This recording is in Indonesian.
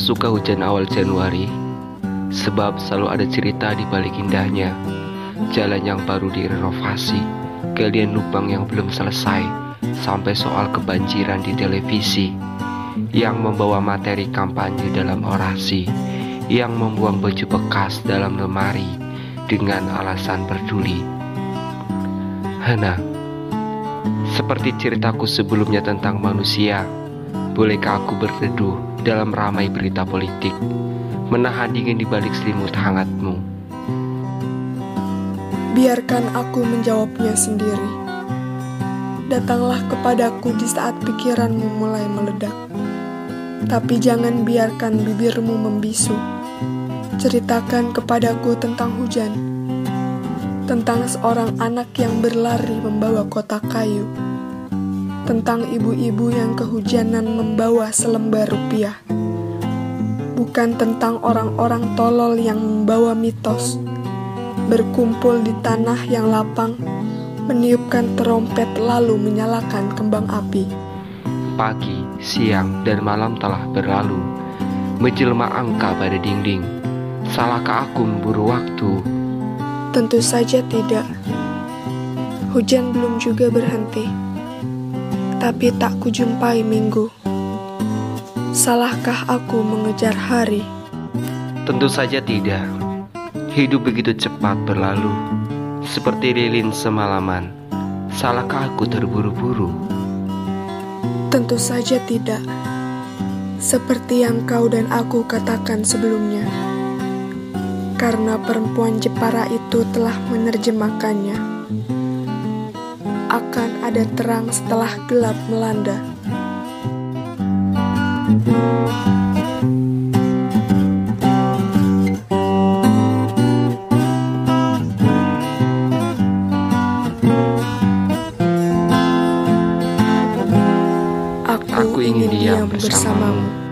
suka hujan awal Januari? Sebab selalu ada cerita di balik indahnya. Jalan yang baru direnovasi, galian lubang yang belum selesai, sampai soal kebanjiran di televisi yang membawa materi kampanye dalam orasi, yang membuang baju bekas dalam lemari dengan alasan peduli. Hana, seperti ceritaku sebelumnya tentang manusia, bolehkah aku berteduh dalam ramai berita politik, menahan dingin di balik selimut hangatmu? Biarkan aku menjawabnya sendiri. Datanglah kepadaku di saat pikiranmu mulai meledak. Tapi jangan biarkan bibirmu membisu. Ceritakan kepadaku tentang hujan, tentang seorang anak yang berlari membawa kotak kayu, tentang ibu-ibu yang kehujanan membawa selembar rupiah, bukan tentang orang-orang tolol yang membawa mitos, berkumpul di tanah yang lapang, meniupkan terompet lalu menyalakan kembang api. Pagi, siang, dan malam telah berlalu, menjelma angka pada dinding. Salahkah aku memburu waktu? Tentu saja tidak. Hujan belum juga berhenti, tapi tak kujumpai minggu. Salahkah aku mengejar hari? Tentu saja tidak. Hidup begitu cepat berlalu, seperti lilin semalaman. Salahkah aku terburu-buru? Tentu saja tidak. Seperti yang kau dan aku katakan sebelumnya. Karena perempuan Jepara itu telah menerjemahkannya. Ada terang setelah gelap melanda. Aku, Aku ingin diam bersamamu.